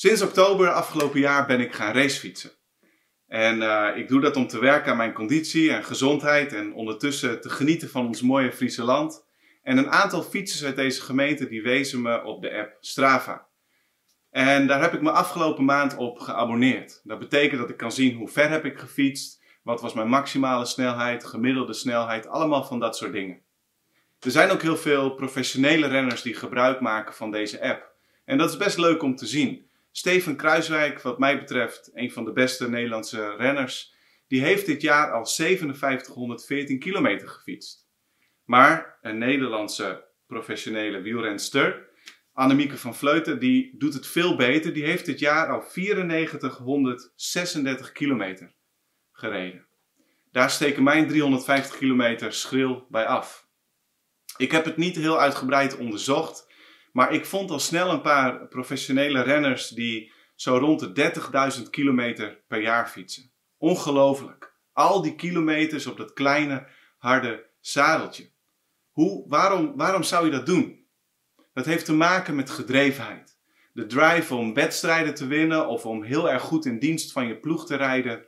Sinds oktober afgelopen jaar ben ik gaan racefietsen. En uh, ik doe dat om te werken aan mijn conditie en gezondheid en ondertussen te genieten van ons mooie Friese land. En een aantal fietsers uit deze gemeente die wezen me op de app Strava. En daar heb ik me afgelopen maand op geabonneerd. Dat betekent dat ik kan zien hoe ver heb ik gefietst, wat was mijn maximale snelheid, gemiddelde snelheid, allemaal van dat soort dingen. Er zijn ook heel veel professionele renners die gebruik maken van deze app. En dat is best leuk om te zien. Steven Kruiswijk, wat mij betreft een van de beste Nederlandse renners, die heeft dit jaar al 5714 kilometer gefietst. Maar een Nederlandse professionele wielrenster, Annemieke van Vleuten, die doet het veel beter. Die heeft dit jaar al 9436 kilometer gereden. Daar steken mijn 350 kilometer schril bij af. Ik heb het niet heel uitgebreid onderzocht, maar ik vond al snel een paar professionele renners die zo rond de 30.000 kilometer per jaar fietsen. Ongelooflijk. Al die kilometers op dat kleine, harde zadeltje. Hoe, waarom, waarom zou je dat doen? Dat heeft te maken met gedrevenheid. De drive om wedstrijden te winnen of om heel erg goed in dienst van je ploeg te rijden.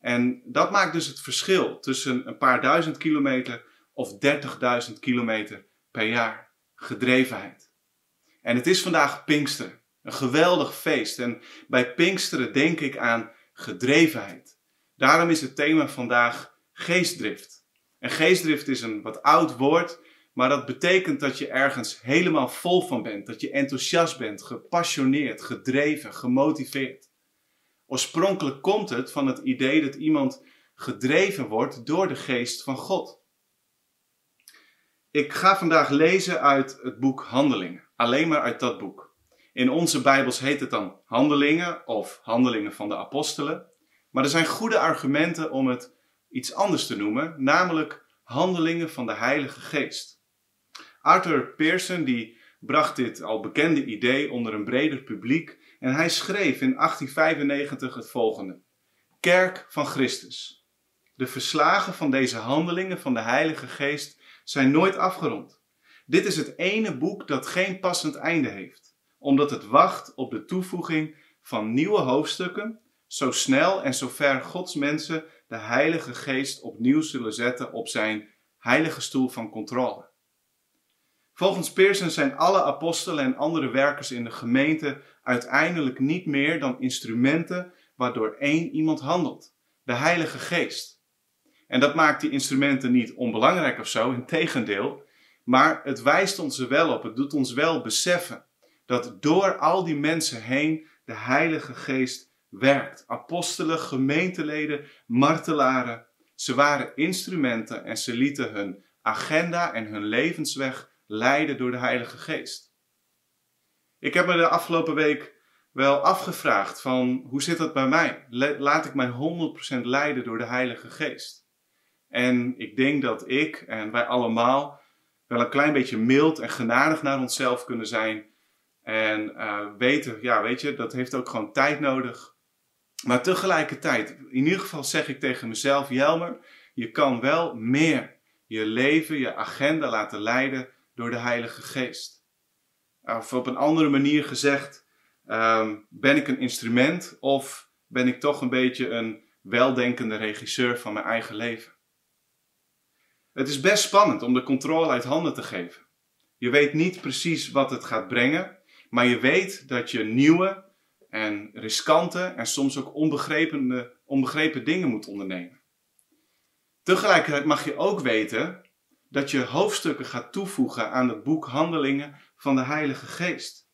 En dat maakt dus het verschil tussen een paar duizend kilometer of 30.000 kilometer per jaar. Gedrevenheid. En het is vandaag Pinksteren. Een geweldig feest. En bij Pinksteren denk ik aan gedrevenheid. Daarom is het thema vandaag geestdrift. En geestdrift is een wat oud woord, maar dat betekent dat je ergens helemaal vol van bent. Dat je enthousiast bent, gepassioneerd, gedreven, gemotiveerd. Oorspronkelijk komt het van het idee dat iemand gedreven wordt door de geest van God. Ik ga vandaag lezen uit het boek Handelingen alleen maar uit dat boek. In onze Bijbels heet het dan Handelingen of Handelingen van de Apostelen. Maar er zijn goede argumenten om het iets anders te noemen, namelijk Handelingen van de Heilige Geest. Arthur Pearson die bracht dit al bekende idee onder een breder publiek en hij schreef in 1895 het volgende: Kerk van Christus. De verslagen van deze handelingen van de Heilige Geest zijn nooit afgerond. Dit is het ene boek dat geen passend einde heeft, omdat het wacht op de toevoeging van nieuwe hoofdstukken, zo snel en zo ver Gods mensen de Heilige Geest opnieuw zullen zetten op zijn heilige stoel van controle. Volgens Pearson zijn alle apostelen en andere werkers in de gemeente uiteindelijk niet meer dan instrumenten waardoor één iemand handelt, de Heilige Geest. En dat maakt die instrumenten niet onbelangrijk of zo, in tegendeel, maar het wijst ons er wel op, het doet ons wel beseffen dat door al die mensen heen de Heilige Geest werkt. Apostelen, gemeenteleden, martelaren, ze waren instrumenten en ze lieten hun agenda en hun levensweg leiden door de Heilige Geest. Ik heb me de afgelopen week wel afgevraagd van hoe zit dat bij mij? Laat ik mij 100% leiden door de Heilige Geest? En ik denk dat ik en wij allemaal wel een klein beetje mild en genadig naar onszelf kunnen zijn. En uh, weten, ja, weet je, dat heeft ook gewoon tijd nodig. Maar tegelijkertijd, in ieder geval zeg ik tegen mezelf, Jelmer, je kan wel meer je leven, je agenda laten leiden door de Heilige Geest. Of op een andere manier gezegd, um, ben ik een instrument of ben ik toch een beetje een weldenkende regisseur van mijn eigen leven? Het is best spannend om de controle uit handen te geven. Je weet niet precies wat het gaat brengen, maar je weet dat je nieuwe en riskante en soms ook onbegrepen, dingen moet ondernemen. Tegelijkertijd mag je ook weten dat je hoofdstukken gaat toevoegen aan het boek Handelingen van de Heilige Geest.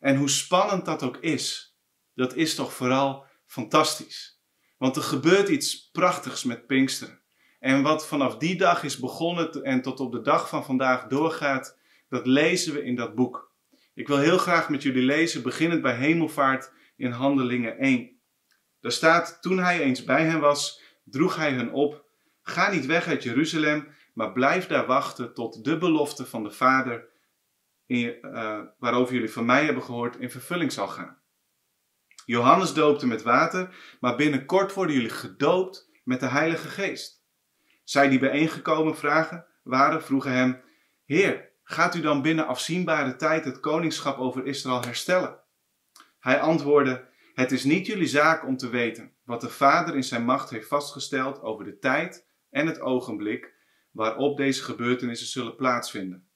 En hoe spannend dat ook is, dat is toch vooral fantastisch. Want er gebeurt iets prachtigs met Pinksteren. En wat vanaf die dag is begonnen en tot op de dag van vandaag doorgaat, dat lezen we in dat boek. Ik wil heel graag met jullie lezen, beginnend bij hemelvaart in Handelingen 1. Daar staat, toen hij eens bij hen was, droeg hij hen op, ga niet weg uit Jeruzalem, maar blijf daar wachten tot de belofte van de Vader, in, uh, waarover jullie van mij hebben gehoord, in vervulling zal gaan. Johannes doopte met water, maar binnenkort worden jullie gedoopt met de Heilige Geest. Zij die bijeengekomen vragen, waren, vroegen hem: Heer, gaat u dan binnen afzienbare tijd het koningschap over Israël herstellen? Hij antwoordde: Het is niet jullie zaak om te weten wat de Vader in zijn macht heeft vastgesteld over de tijd en het ogenblik waarop deze gebeurtenissen zullen plaatsvinden.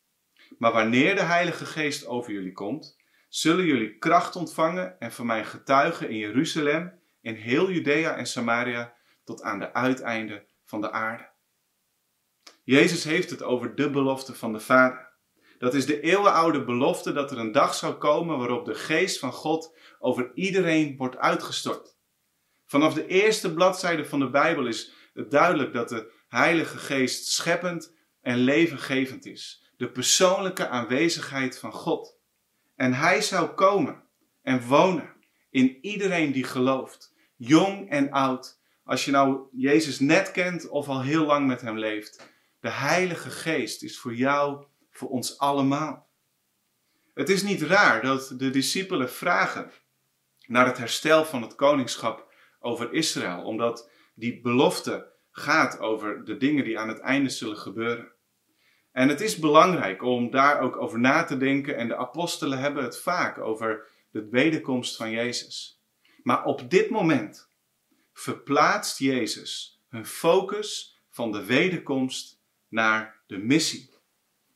Maar wanneer de Heilige Geest over jullie komt, zullen jullie kracht ontvangen en van mij getuigen in Jeruzalem, in heel Judea en Samaria, tot aan de uiteinden van de aarde. Jezus heeft het over de belofte van de Vader. Dat is de eeuwenoude belofte dat er een dag zou komen waarop de geest van God over iedereen wordt uitgestort. Vanaf de eerste bladzijde van de Bijbel is het duidelijk dat de Heilige Geest scheppend en levengevend is. De persoonlijke aanwezigheid van God. En Hij zou komen en wonen in iedereen die gelooft, jong en oud. Als je nou Jezus net kent of al heel lang met Hem leeft. De Heilige Geest is voor jou, voor ons allemaal. Het is niet raar dat de discipelen vragen naar het herstel van het koningschap over Israël, omdat die belofte gaat over de dingen die aan het einde zullen gebeuren. En het is belangrijk om daar ook over na te denken en de apostelen hebben het vaak over de wederkomst van Jezus. Maar op dit moment verplaatst Jezus hun focus van de wederkomst naar de missie.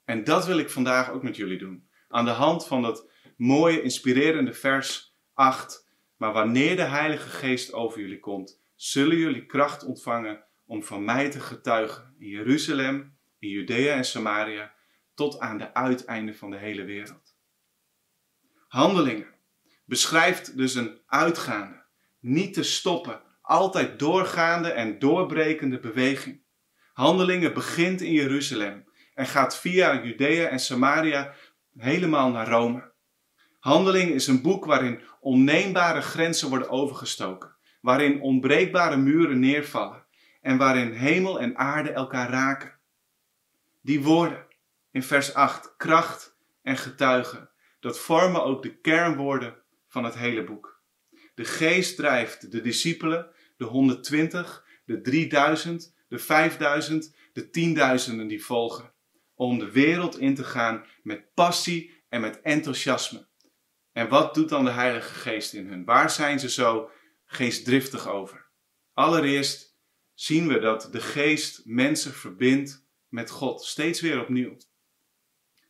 En dat wil ik vandaag ook met jullie doen. Aan de hand van dat mooie, inspirerende vers 8. Maar wanneer de Heilige Geest over jullie komt, zullen jullie kracht ontvangen om van mij te getuigen in Jeruzalem, in Judea en Samaria, tot aan de uiteinden van de hele wereld. Handelingen beschrijft dus een uitgaande, niet te stoppen, altijd doorgaande en doorbrekende beweging. Handelingen begint in Jeruzalem en gaat via Judea en Samaria helemaal naar Rome. Handelingen is een boek waarin onneembare grenzen worden overgestoken, waarin onbreekbare muren neervallen en waarin hemel en aarde elkaar raken. Die woorden in vers 8, kracht en getuigen, dat vormen ook de kernwoorden van het hele boek. De geest drijft de discipelen, de 120, de 3000, de 5000, de tienduizenden die volgen, om de wereld in te gaan met passie en met enthousiasme. En wat doet dan de Heilige Geest in hun? Waar zijn ze zo geestdriftig over? Allereerst zien we dat de Geest mensen verbindt met God, steeds weer opnieuw.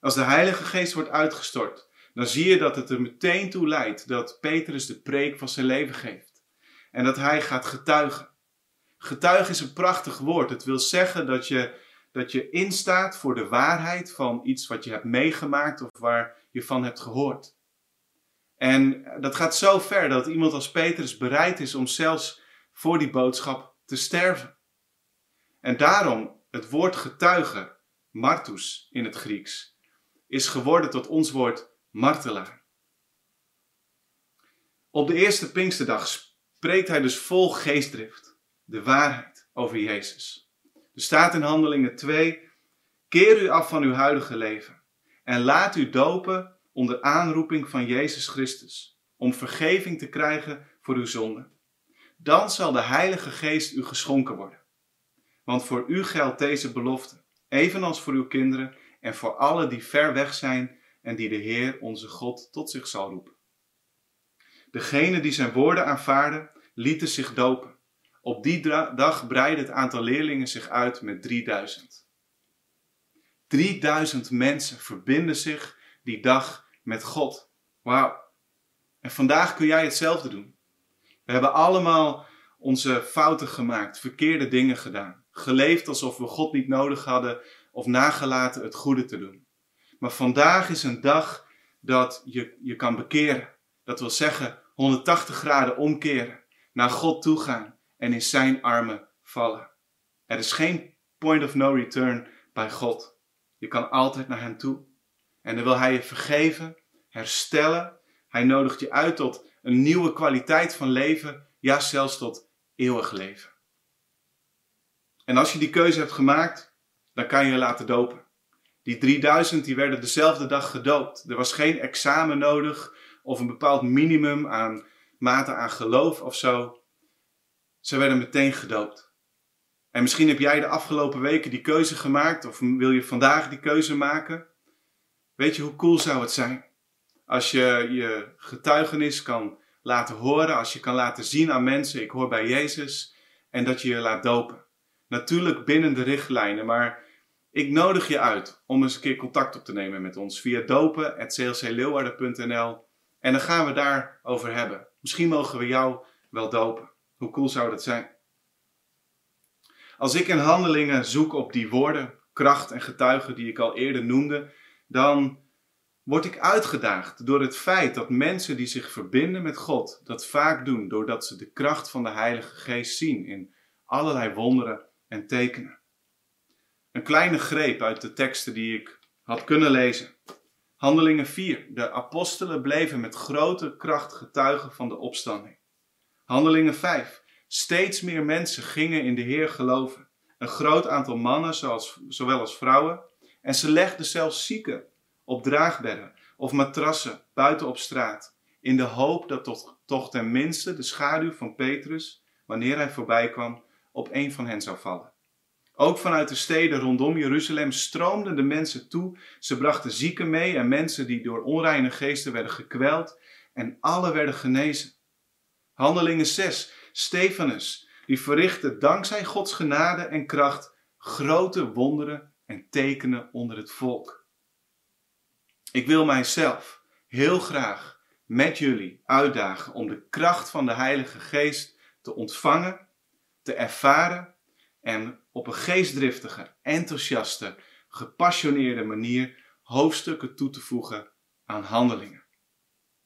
Als de Heilige Geest wordt uitgestort, dan zie je dat het er meteen toe leidt dat Petrus de preek van zijn leven geeft. En dat hij gaat getuigen. Getuigen is een prachtig woord. Het wil zeggen dat je, dat je instaat voor de waarheid van iets wat je hebt meegemaakt of waar je van hebt gehoord. En dat gaat zo ver dat iemand als Petrus bereid is om zelfs voor die boodschap te sterven. En daarom het woord getuige, martus in het Grieks, is geworden tot ons woord martelaar. Op de eerste Pinksterdag spreekt hij dus vol geestdrift de waarheid over Jezus. Er staat in Handelingen 2: Keer u af van uw huidige leven en laat u dopen onder aanroeping van Jezus Christus, om vergeving te krijgen voor uw zonden. Dan zal de Heilige Geest u geschonken worden. Want voor u geldt deze belofte, evenals voor uw kinderen en voor alle die ver weg zijn en die de Heer onze God tot zich zal roepen. Degenen die zijn woorden aanvaarden, lieten zich dopen. Op die dag breidde het aantal leerlingen zich uit met 3000. 3000 mensen verbinden zich die dag met God. Wauw. En vandaag kun jij hetzelfde doen. We hebben allemaal onze fouten gemaakt, verkeerde dingen gedaan, geleefd alsof we God niet nodig hadden of nagelaten het goede te doen. Maar vandaag is een dag dat je je kan bekeren. Dat wil zeggen 180 graden omkeren, naar God toe gaan en in zijn armen vallen. Er is geen point of no return bij God. Je kan altijd naar Hem toe. En dan wil Hij je vergeven, herstellen. Hij nodigt je uit tot een nieuwe kwaliteit van leven, ja zelfs tot eeuwig leven. En als je die keuze hebt gemaakt, dan kan je je laten dopen. Die 3000 die werden dezelfde dag gedoopt. Er was geen examen nodig of een bepaald minimum aan mate aan geloof of zo. Ze werden meteen gedoopt. En misschien heb jij de afgelopen weken die keuze gemaakt of wil je vandaag die keuze maken. Weet je hoe cool zou het zijn Als je je getuigenis kan laten horen, als je kan laten zien aan mensen, ik hoor bij Jezus, en dat je je laat dopen. Natuurlijk binnen de richtlijnen, maar ik nodig je uit om eens een keer contact op te nemen met ons via dopen.clcleeuwarden.nl en dan gaan we daarover hebben. Misschien mogen we jou wel dopen. Hoe cool zou dat zijn? Als ik in handelingen zoek op die woorden, kracht en getuigen die ik al eerder noemde, dan word ik uitgedaagd door het feit dat mensen die zich verbinden met God dat vaak doen doordat ze de kracht van de Heilige Geest zien in allerlei wonderen en tekenen. Een kleine greep uit de teksten die ik had kunnen lezen. Handelingen 4. De apostelen bleven met grote kracht getuigen van de opstanding. Handelingen 5. Steeds meer mensen gingen in de Heer geloven. Een groot aantal mannen, zoals, zowel als vrouwen. En ze legden zelfs zieken op draagbedden of matrassen buiten op straat. In de hoop dat toch, toch tenminste de schaduw van Petrus, wanneer hij voorbij kwam, op een van hen zou vallen. Ook vanuit de steden rondom Jeruzalem stroomden de mensen toe. Ze brachten zieken mee en mensen die door onreine geesten werden gekweld. En alle werden genezen. Handelingen 6. Stefanus, die verrichtte dankzij Gods genade en kracht grote wonderen en tekenen onder het volk. Ik wil mijzelf heel graag met jullie uitdagen om de kracht van de Heilige Geest te ontvangen, te ervaren en op een geestdriftige, enthousiaste, gepassioneerde manier hoofdstukken toe te voegen aan handelingen.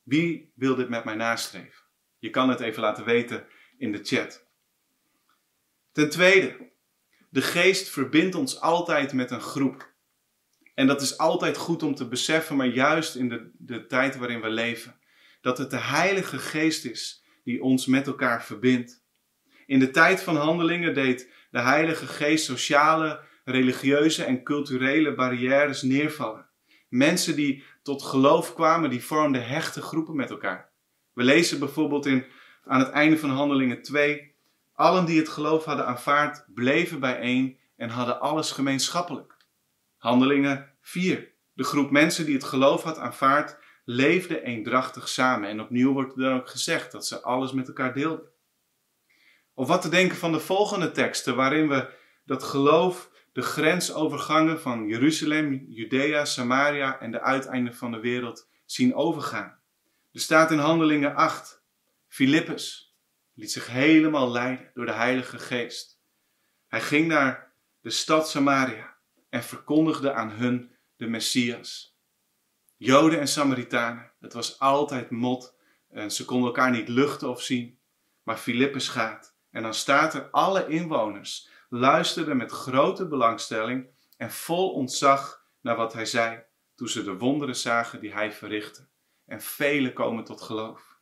Wie wil dit met mij nastreven? Je kan het even laten weten in de chat. Ten tweede, de geest verbindt ons altijd met een groep. En dat is altijd goed om te beseffen, maar juist in de, de tijd waarin we leven. Dat het de Heilige Geest is die ons met elkaar verbindt. In de tijd van handelingen deed de Heilige Geest sociale, religieuze en culturele barrières neervallen. Mensen die tot geloof kwamen, die vormden hechte groepen met elkaar. We lezen bijvoorbeeld in, aan het einde van Handelingen 2: Allen die het geloof hadden aanvaard, bleven bijeen en hadden alles gemeenschappelijk. Handelingen 4. De groep mensen die het geloof had aanvaard, leefde eendrachtig samen. En opnieuw wordt er dan ook gezegd dat ze alles met elkaar deelden. Of wat te denken van de volgende teksten, waarin we dat geloof de grensovergangen van Jeruzalem, Judea, Samaria en de uiteinden van de wereld zien overgaan. Er staat in Handelingen 8, Filippus liet zich helemaal leiden door de Heilige Geest. Hij ging naar de stad Samaria en verkondigde aan hun de Messias. Joden en Samaritanen, het was altijd mot en ze konden elkaar niet luchten of zien. Maar Filippus gaat en dan staat er alle inwoners luisterden met grote belangstelling en vol ontzag naar wat hij zei toen ze de wonderen zagen die hij verrichtte. En velen komen tot geloof.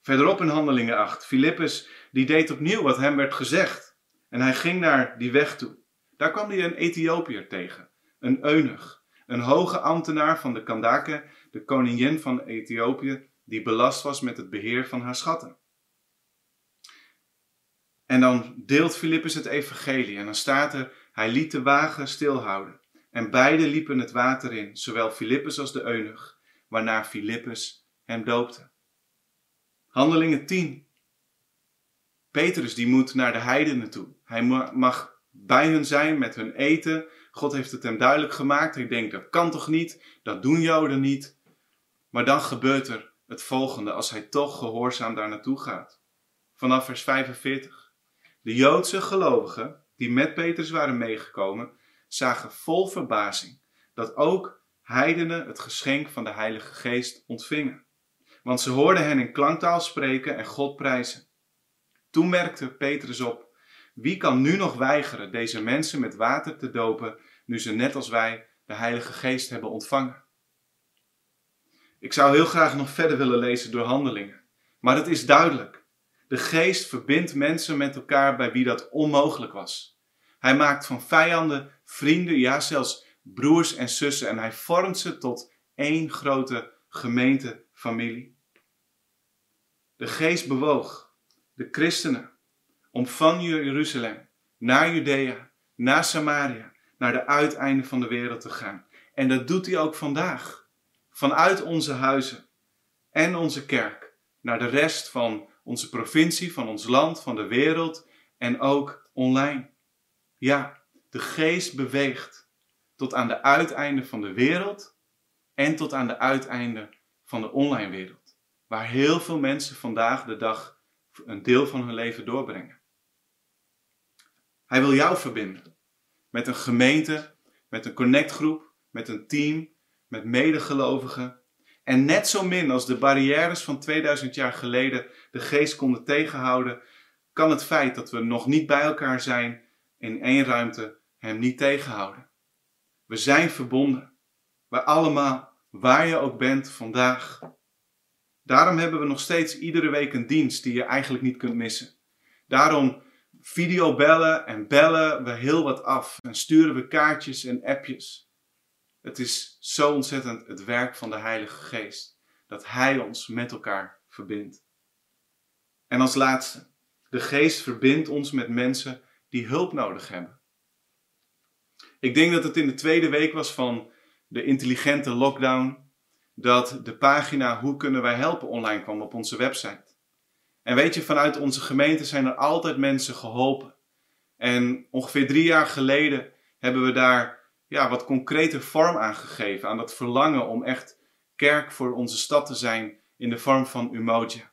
Verderop in Handelingen 8, Filippus die deed opnieuw wat hem werd gezegd. En hij ging naar die weg toe. Daar kwam hij een Ethiopiër tegen, een eunuch, een hoge ambtenaar van de Kandake, de koningin van Ethiopië, die belast was met het beheer van haar schatten. En dan deelt Filippus het evangelie en dan staat er, hij liet de wagen stilhouden. En beide liepen het water in, zowel Filippus als de eunuch, waarna Filippus hem doopte. Handelingen 10. Petrus die moet naar de heidenen toe. Hij mag bij hun zijn met hun eten. God heeft het hem duidelijk gemaakt. Hij denkt, dat kan toch niet? Dat doen Joden niet. Maar dan gebeurt er het volgende als hij toch gehoorzaam daar naartoe gaat. Vanaf vers 45. De Joodse gelovigen, die met Petrus waren meegekomen, zagen vol verbazing dat ook heidenen het geschenk van de Heilige Geest ontvingen. Want ze hoorden hen in klanktaal spreken en God prijzen. Toen merkte Petrus op: wie kan nu nog weigeren deze mensen met water te dopen, nu ze net als wij de Heilige Geest hebben ontvangen? Ik zou heel graag nog verder willen lezen door handelingen, maar het is duidelijk. De geest verbindt mensen met elkaar bij wie dat onmogelijk was. Hij maakt van vijanden vrienden, ja zelfs broers en zussen en hij vormt ze tot één grote gemeentefamilie. De geest bewoog de christenen om van Jeruzalem naar Judea, naar Samaria, naar de uiteinden van de wereld te gaan. En dat doet hij ook vandaag. vanuit onze huizen en onze kerk naar de rest van onze provincie, van ons land, van de wereld en ook online. Ja, de geest beweegt tot aan de uiteinden van de wereld en tot aan de uiteinden van de online wereld, waar heel veel mensen vandaag de dag een deel van hun leven doorbrengen. Hij wil jou verbinden met een gemeente, met een connectgroep, met een team, met medegelovigen. En net zo min als de barrières van 2000 jaar geleden de geest konden tegenhouden, kan het feit dat we nog niet bij elkaar zijn in één ruimte hem niet tegenhouden. We zijn verbonden. Wij allemaal, waar je ook bent vandaag. Daarom hebben we nog steeds iedere week een dienst die je eigenlijk niet kunt missen. Daarom videobellen en bellen we heel wat af en sturen we kaartjes en appjes. Het is zo ontzettend het werk van de Heilige Geest dat Hij ons met elkaar verbindt. En als laatste, de Geest verbindt ons met mensen die hulp nodig hebben. Ik denk dat het in de tweede week was van de intelligente lockdown dat de pagina Hoe kunnen wij helpen online kwam op onze website. En weet je, vanuit onze gemeente zijn er altijd mensen geholpen. En ongeveer drie jaar geleden hebben we daar ja, wat concreter vorm aan gegeven. Aan dat verlangen om echt kerk voor onze stad te zijn in de vorm van Umoja.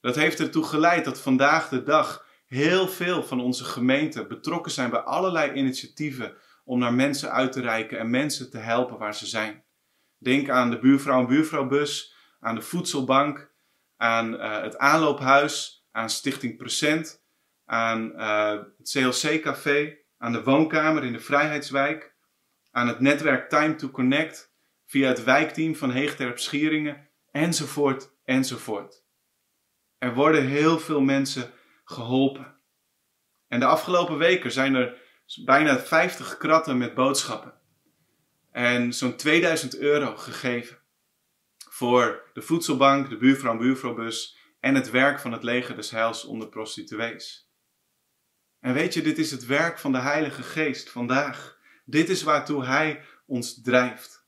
Dat heeft ertoe geleid dat vandaag de dag heel veel van onze gemeenten betrokken zijn bij allerlei initiatieven om naar mensen uit te reiken en mensen te helpen waar ze zijn. Denk aan de buurvrouw en buurvrouwbus, aan de voedselbank, aan uh, het aanloophuis, aan Stichting Present, aan uh, het CLC-café, aan de woonkamer in de Vrijheidswijk, aan het netwerk Time to Connect, via het wijkteam van Heegterp Schieringen, enzovoort, enzovoort. Er worden heel veel mensen geholpen. En de afgelopen weken zijn er bijna 50 kratten met boodschappen en zo'n 2000 euro gegeven voor de voedselbank, de buurvrouw en buurvrouwbus en het werk van het leger des heils onder prostituees. En weet je, dit is het werk van de Heilige Geest vandaag. Dit is waartoe Hij ons drijft.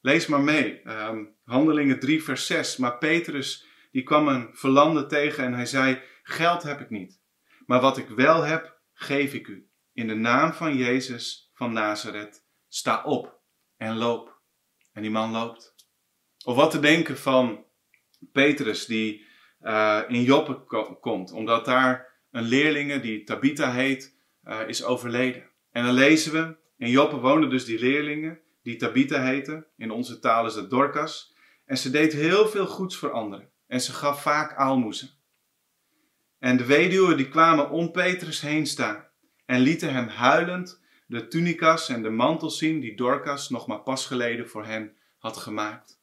Lees maar mee, um, Handelingen 3, vers 6. Maar Petrus, die kwam een verlande tegen en hij zei: Geld heb ik niet, maar wat ik wel heb, geef ik u. In de naam van Jezus van Nazareth, sta op en loop. En die man loopt. Of wat te denken van Petrus die uh, in Joppe komt, omdat daar een leerlinge die Tabitha heet, uh, is overleden. En dan lezen we, in Joppe woonden dus die leerlingen die Tabitha heten, in onze taal is dat Dorcas, en ze deed heel veel goeds voor anderen en ze gaf vaak aalmoezen. En de weduwen die kwamen om Petrus heen staan en lieten hem huilend de tunikas en de mantel zien die Dorcas nog maar pas geleden voor hen had gemaakt.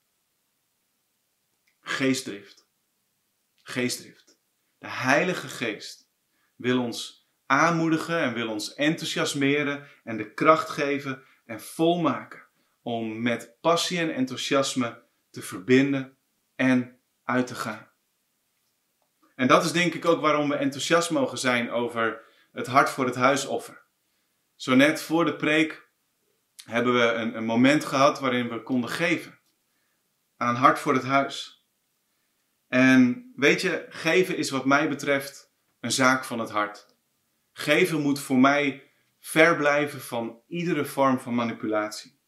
Geestdrift. Geestdrift. De Heilige Geest wil ons aanmoedigen en wil ons enthousiasmeren en de kracht geven en volmaken om met passie en enthousiasme te verbinden en uit te gaan. En dat is denk ik ook waarom we enthousiast mogen zijn over het hart voor het huisoffer. Zo net voor de preek hebben we een, een moment gehad waarin we konden geven aan hart voor het huis. En weet je, geven is wat mij betreft een zaak van het hart. Geven moet voor mij ver blijven van iedere vorm van manipulatie.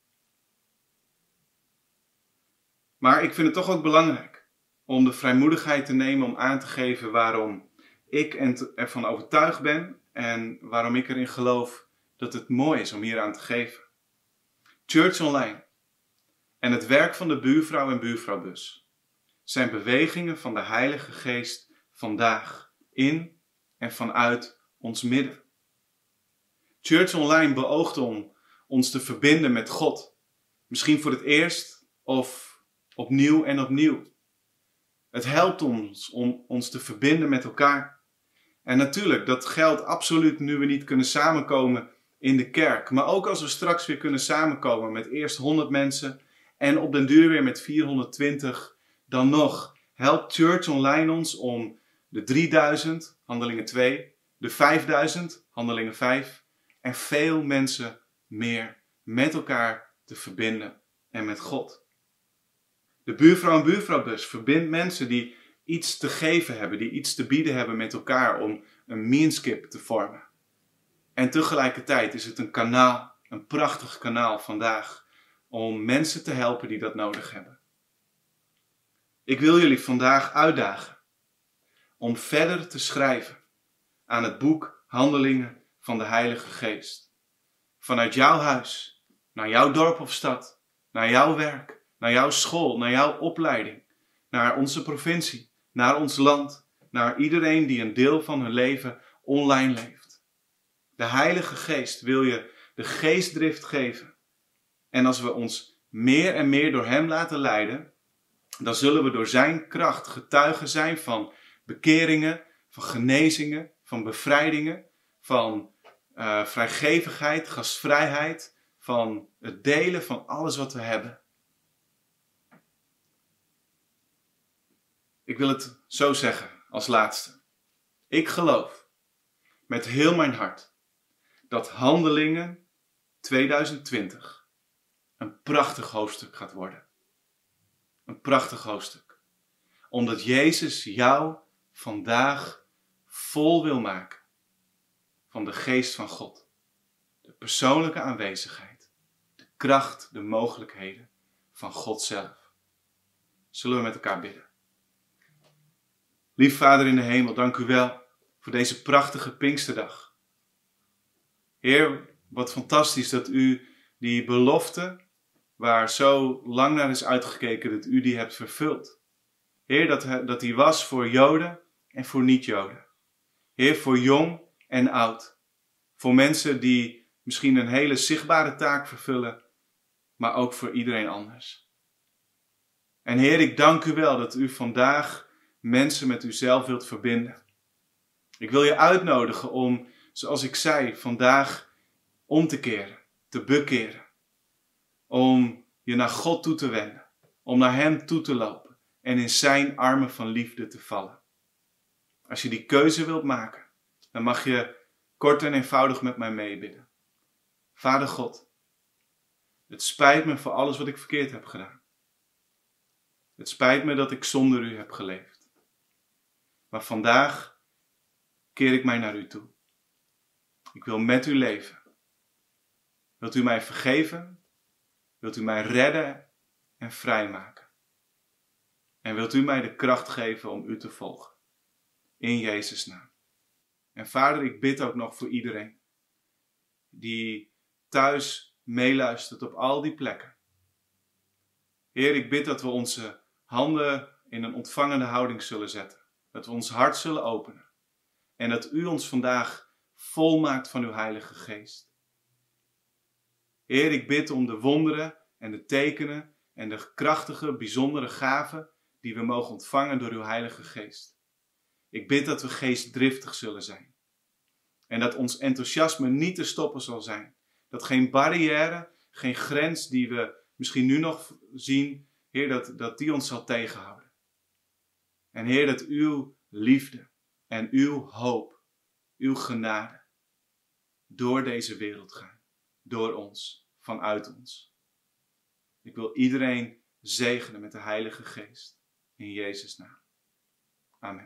Maar ik vind het toch ook belangrijk om de vrijmoedigheid te nemen om aan te geven waarom ik ervan overtuigd ben en waarom ik erin geloof dat het mooi is om hier aan te geven. Church Online en het werk van de buurvrouw en buurvrouwbus zijn bewegingen van de Heilige Geest vandaag in en vanuit ons midden. Church Online beoogt om ons te verbinden met God. Misschien voor het eerst of opnieuw en opnieuw. Het helpt ons om ons te verbinden met elkaar. En natuurlijk, dat geldt absoluut nu we niet kunnen samenkomen in de kerk. Maar ook als we straks weer kunnen samenkomen met eerst 100 mensen en op den duur weer met 420 dan nog helpt Church Online ons om de 3000, handelingen 2, de 5000, handelingen 5 en veel mensen meer met elkaar te verbinden en met God. De buurvrouw en buurvrouwbus verbindt mensen die iets te geven hebben, die iets te bieden hebben met elkaar om een meanskip te vormen. En tegelijkertijd is het een kanaal, een prachtig kanaal vandaag, om mensen te helpen die dat nodig hebben. Ik wil jullie vandaag uitdagen om verder te schrijven aan het boek Handelingen van de Heilige Geest. Vanuit jouw huis, naar jouw dorp of stad, naar jouw werk, naar jouw school, naar jouw opleiding, naar onze provincie, naar ons land, naar iedereen die een deel van hun leven online leeft. De Heilige Geest wil je de geestdrift geven. En als we ons meer en meer door Hem laten leiden, dan zullen we door Zijn kracht getuigen zijn van bekeringen, van genezingen, van bevrijdingen, van uh, vrijgevigheid, gastvrijheid, van het delen van alles wat we hebben. Ik wil het zo zeggen als laatste. Ik geloof met heel mijn hart dat Handelingen 2020 een prachtig hoofdstuk gaat worden. Een prachtig hoofdstuk. Omdat Jezus jou vandaag vol wil maken van de geest van God. De persoonlijke aanwezigheid, de kracht, de mogelijkheden van God zelf. Zullen we met elkaar bidden? Lief Vader in de hemel, dank u wel voor deze prachtige Pinksterdag. Heer, wat fantastisch dat u die belofte, waar zo lang naar is uitgekeken, dat u die hebt vervuld. Heer, dat, dat die was voor Joden en voor niet-Joden. Heer, voor jong en oud. Voor mensen die misschien een hele zichtbare taak vervullen, maar ook voor iedereen anders. En Heer, ik dank u wel dat u vandaag mensen met uzelf wilt verbinden. Ik wil je uitnodigen om, zoals ik zei, vandaag om te keren, te bekeren. Om je naar God toe te wenden, om naar Hem toe te lopen en in Zijn armen van liefde te vallen. Als je die keuze wilt maken, dan mag je kort en eenvoudig met mij meebidden. Vader God, het spijt me voor alles wat ik verkeerd heb gedaan. Het spijt me dat ik zonder u heb geleefd. Maar vandaag keer ik mij naar u toe. Ik wil met u leven. Wilt u mij vergeven? Wilt u mij redden en vrijmaken? En wilt u mij de kracht geven om u te volgen? In Jezus' naam. En vader, ik bid ook nog voor iedereen die thuis meeluistert op al die plekken. Heer, ik bid dat we onze handen in een ontvangende houding zullen zetten. Dat we ons hart zullen openen. En dat u ons vandaag volmaakt van uw Heilige Geest. Heer, ik bid om de wonderen en de tekenen en de krachtige, bijzondere gaven die we mogen ontvangen door uw Heilige Geest. Ik bid dat we geestdriftig zullen zijn. En dat ons enthousiasme niet te stoppen zal zijn. Dat geen barrière, geen grens die we misschien nu nog zien, Heer, dat, dat die ons zal tegenhouden. En Heer, dat uw liefde en uw hoop, uw genade door deze wereld gaan. Door ons, vanuit ons. Ik wil iedereen zegenen met de Heilige Geest. In Jezus' naam. Amen.